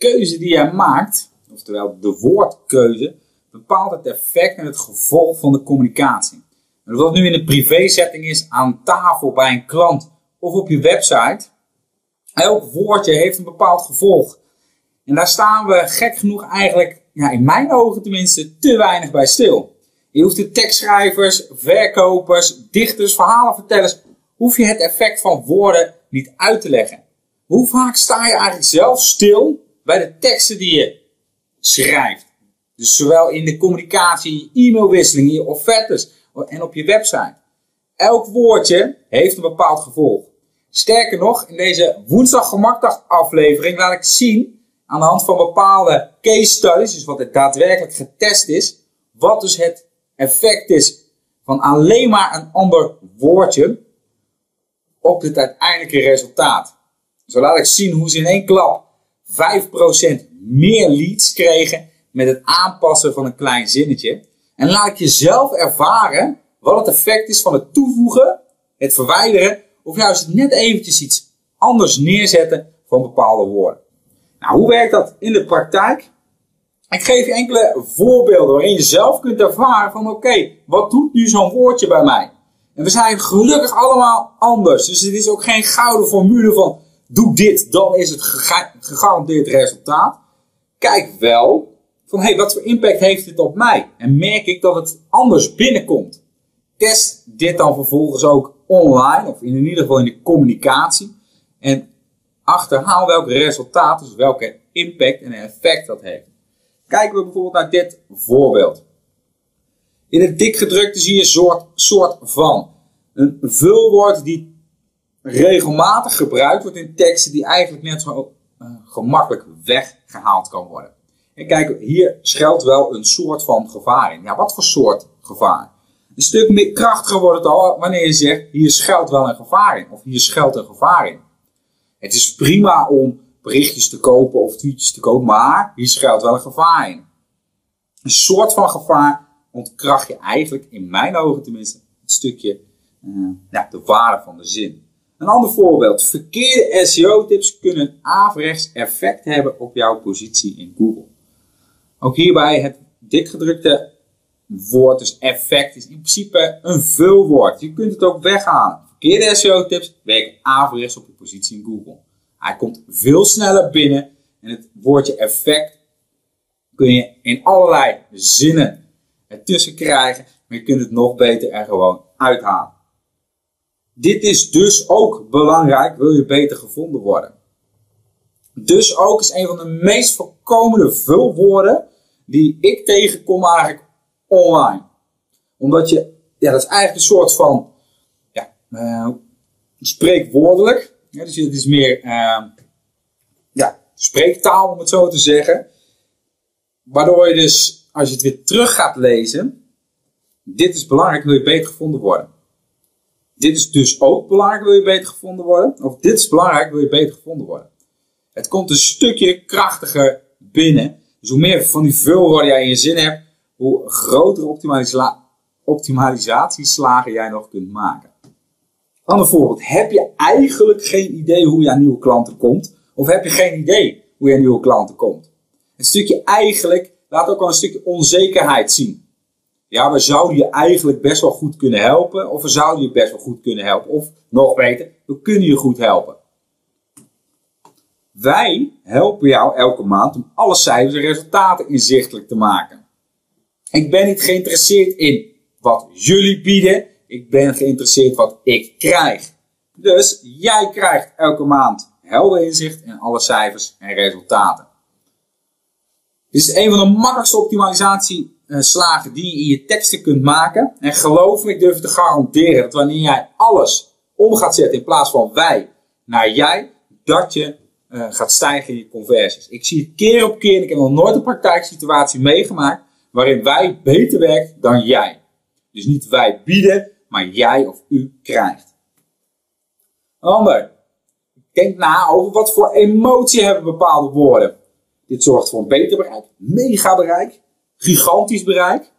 keuze die jij maakt, oftewel de woordkeuze, bepaalt het effect en het gevolg van de communicatie. En of dat nu in een privé-setting is, aan tafel bij een klant of op je website, elk woordje heeft een bepaald gevolg. En daar staan we gek genoeg eigenlijk, ja, in mijn ogen tenminste, te weinig bij stil. Je hoeft de tekstschrijvers, verkopers, dichters, verhalenvertellers, hoef je het effect van woorden niet uit te leggen. Hoe vaak sta je eigenlijk zelf stil bij de teksten die je schrijft? Dus zowel in de communicatie, e-mailwisseling, in je offertes en op je website. Elk woordje heeft een bepaald gevolg. Sterker nog, in deze woensdag gemakdag aflevering laat ik zien aan de hand van bepaalde case studies, dus wat het daadwerkelijk getest is, wat dus het effect is van alleen maar een ander woordje op het uiteindelijke resultaat. Zo laat ik zien hoe ze in één klap 5% meer leads kregen met het aanpassen van een klein zinnetje. En laat ik je zelf ervaren wat het effect is van het toevoegen, het verwijderen of juist net eventjes iets anders neerzetten van bepaalde woorden. Nou, hoe werkt dat in de praktijk? Ik geef je enkele voorbeelden waarin je zelf kunt ervaren van oké, wat doet nu zo'n woordje bij mij? En we zijn gelukkig allemaal anders. Dus het is ook geen gouden formule van doe dit, dan is het gegarandeerd resultaat. Kijk wel van hey, wat voor impact heeft dit op mij? En merk ik dat het anders binnenkomt. Test dit dan vervolgens ook online of in ieder geval in de communicatie. En achterhaal welke resultaten, dus welke impact en effect dat heeft. Kijken we bijvoorbeeld naar dit voorbeeld. In het dikgedrukte zie je een soort, soort van. Een vulwoord die regelmatig gebruikt wordt in teksten die eigenlijk net zo uh, gemakkelijk weggehaald kan worden. En kijk, hier schuilt wel een soort van gevaar in. Ja, wat voor soort gevaar? Een stuk meer krachtiger wordt het al wanneer je zegt, hier schuilt wel een gevaar in. Of hier schuilt een gevaar in. Het is prima om berichtjes te kopen of tweetjes te kopen, maar hier schuilt wel een gevaar in. Een soort van gevaar ontkracht je eigenlijk, in mijn ogen tenminste, het stukje ja, de waarde van de zin. Een ander voorbeeld. Verkeerde SEO-tips kunnen averechts effect hebben op jouw positie in Google. Ook hierbij het dikgedrukte woord, dus effect, is in principe een vulwoord. Je kunt het ook weghalen. Verkeerde SEO-tips werken averechts op je positie in Google. Hij komt veel sneller binnen en het woordje effect kun je in allerlei zinnen ertussen krijgen, maar je kunt het nog beter er gewoon uithalen. Dit is dus ook belangrijk, wil je beter gevonden worden. Dus ook is een van de meest voorkomende vulwoorden die ik tegenkom eigenlijk online. Omdat je, ja, dat is eigenlijk een soort van, ja, uh, spreekwoordelijk. Ja, dus het is meer, uh, ja, spreektaal om het zo te zeggen. Waardoor je dus, als je het weer terug gaat lezen, dit is belangrijk, wil je beter gevonden worden. Dit is dus ook belangrijk, wil je beter gevonden worden. Of dit is belangrijk, wil je beter gevonden worden. Het komt een stukje krachtiger binnen. Dus hoe meer van die vulwoorden jij in je zin hebt, hoe grotere optimalisa optimalisatieslagen jij nog kunt maken. Ander voorbeeld. Heb je eigenlijk geen idee hoe je aan nieuwe klanten komt? Of heb je geen idee hoe je aan nieuwe klanten komt? Het stukje eigenlijk laat ook al een stukje onzekerheid zien. Ja, we zouden je eigenlijk best wel goed kunnen helpen. Of we zouden je best wel goed kunnen helpen. Of nog beter, we kunnen je goed helpen. Wij helpen jou elke maand om alle cijfers en resultaten inzichtelijk te maken. Ik ben niet geïnteresseerd in wat jullie bieden. Ik ben geïnteresseerd wat ik krijg. Dus jij krijgt elke maand helder inzicht in alle cijfers en resultaten. Dit is een van de makkelijkste optimalisatieslagen die je in je teksten kunt maken. En geloof me, ik durf te garanderen dat wanneer jij alles om gaat zetten in plaats van wij naar jij, dat je uh, gaat stijgen in je conversies. Ik zie het keer op keer, ik heb nog nooit een praktijksituatie meegemaakt waarin wij beter werkt dan jij. Dus niet wij bieden, maar jij of u krijgt. Ander. Denk na over wat voor emotie hebben bepaalde woorden. Dit zorgt voor een beter bereik, mega bereik, gigantisch bereik.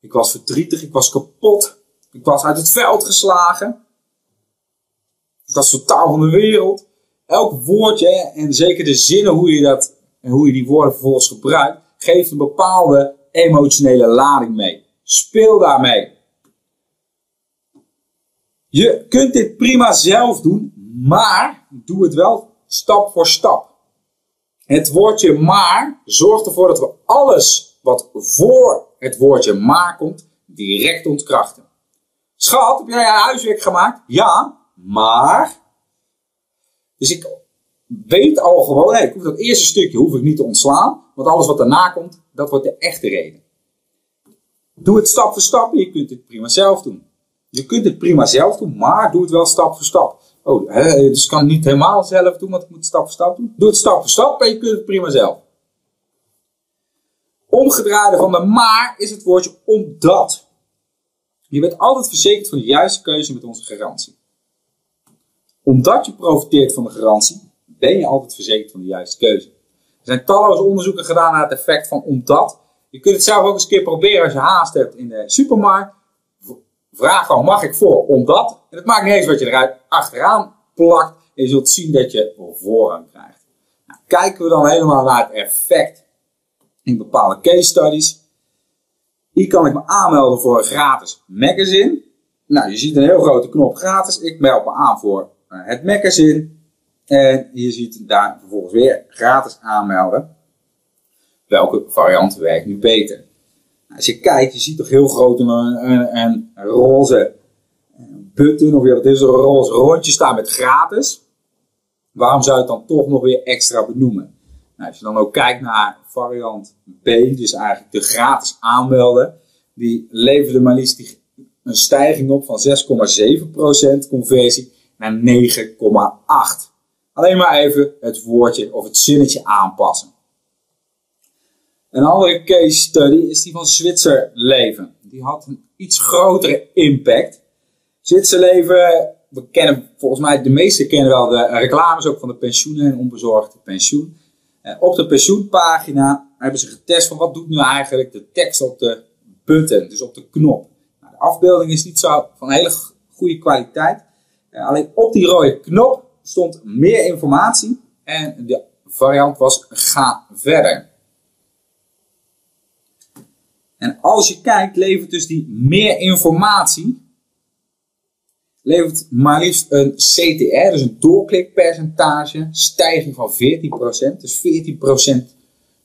Ik was verdrietig, ik was kapot, ik was uit het veld geslagen. Ik was totaal van de wereld. Elk woordje en zeker de zinnen hoe je dat en hoe je die woorden vervolgens gebruikt, geeft een bepaalde emotionele lading mee. Speel daarmee. Je kunt dit prima zelf doen, maar doe het wel stap voor stap. Het woordje maar zorgt ervoor dat we alles wat voor het woordje maar komt, direct ontkrachten. Schat, heb jij huiswerk gemaakt? Ja, maar. Dus ik weet al gewoon, ik hoef dat eerste stukje hoef ik niet te ontslaan, want alles wat daarna komt, dat wordt de echte reden. Doe het stap voor stap je kunt het prima zelf doen. Je kunt het prima zelf doen, maar doe het wel stap voor stap. Oh, dus ik kan het niet helemaal zelf doen, want ik moet het stap voor stap doen. Doe het stap voor stap en je kunt het prima zelf. Omgedraaide van de maar is het woordje omdat. Je bent altijd verzekerd van de juiste keuze met onze garantie. Omdat je profiteert van de garantie, ben je altijd verzekerd van de juiste keuze. Er zijn talloze onderzoeken gedaan naar het effect van omdat. Je kunt het zelf ook eens een keer proberen als je haast hebt in de supermarkt. Vraag dan, mag ik voor omdat? En het maakt niet eens wat je eruit achteraan plakt. En je zult zien dat je voorrang krijgt. Nou, kijken we dan helemaal naar het effect in bepaalde case studies. Hier kan ik me aanmelden voor een gratis magazine. Nou, je ziet een heel grote knop gratis. Ik meld me aan voor eh, het magazine. En je ziet daar vervolgens weer gratis aanmelden. Welke variant werkt nu beter? Nou, als je kijkt, je ziet toch heel groot een, roze button of wat is een roze rondje staan met gratis. Waarom zou je het dan toch nog weer extra benoemen? Nou, als je dan ook kijkt naar variant B, dus eigenlijk de gratis aanmelden, die leverde maar liefst een stijging op van 6,7% conversie naar 9,8%. Alleen maar even het woordje of het zinnetje aanpassen. Een andere case study is die van Zwitserleven. Die had een iets grotere impact. Zwitserleven, we kennen volgens mij, de meesten kennen wel de reclames ook van de pensioenen en onbezorgde pensioen. Eh, op de pensioenpagina hebben ze getest van wat doet nu eigenlijk de tekst op de button, dus op de knop. Nou, de afbeelding is niet zo van hele goede kwaliteit. Eh, alleen op die rode knop stond meer informatie en de variant was ga verder. En als je kijkt, levert dus die meer informatie levert maar liefst een CTR, dus een doorklikpercentage, stijging van 14%. Dus 14%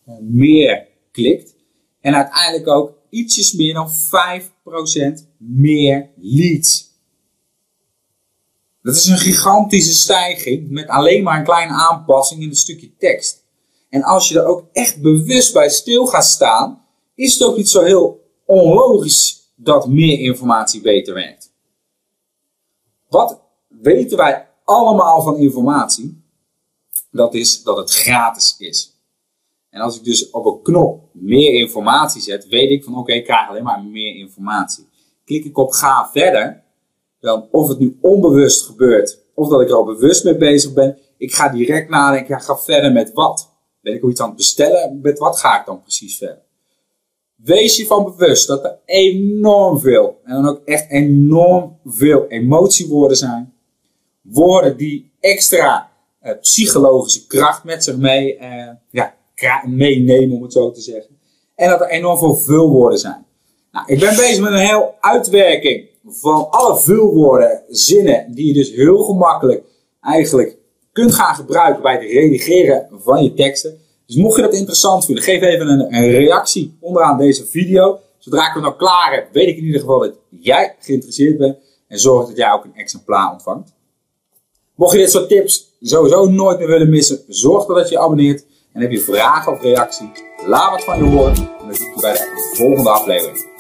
eh, meer klikt. En uiteindelijk ook ietsjes meer dan 5% meer leads. Dat is een gigantische stijging met alleen maar een kleine aanpassing in een stukje tekst. En als je er ook echt bewust bij stil gaat staan, is het ook niet zo heel onlogisch dat meer informatie beter werkt. Wat weten wij allemaal van informatie? Dat is dat het gratis is. En als ik dus op een knop meer informatie zet, weet ik van oké, ik krijg alleen maar meer informatie. Klik ik op ga verder, dan of het nu onbewust gebeurt, of dat ik er al bewust mee bezig ben, ik ga direct nadenken, ga verder met wat? Ben ik ook iets aan het bestellen? Met wat ga ik dan precies verder? Wees je van bewust dat er enorm veel, en dan ook echt enorm veel emotiewoorden zijn. Woorden die extra uh, psychologische kracht met zich mee, uh, ja, meenemen, om het zo te zeggen. En dat er enorm veel vulwoorden zijn. Nou, ik ben bezig met een heel uitwerking van alle vulwoorden, zinnen, die je dus heel gemakkelijk eigenlijk kunt gaan gebruiken bij het redigeren van je teksten. Dus mocht je dat interessant vinden, geef even een, reactie onderaan deze video. Zodra ik hem nou klaar heb, weet ik in ieder geval dat jij geïnteresseerd bent. En zorg dat jij ook een exemplaar ontvangt. Mocht je dit soort tips sowieso nooit meer willen missen, zorg dat je abonneert. En heb je vragen of reacties, laat wat van je horen. En dan zie ik je bij de volgende aflevering.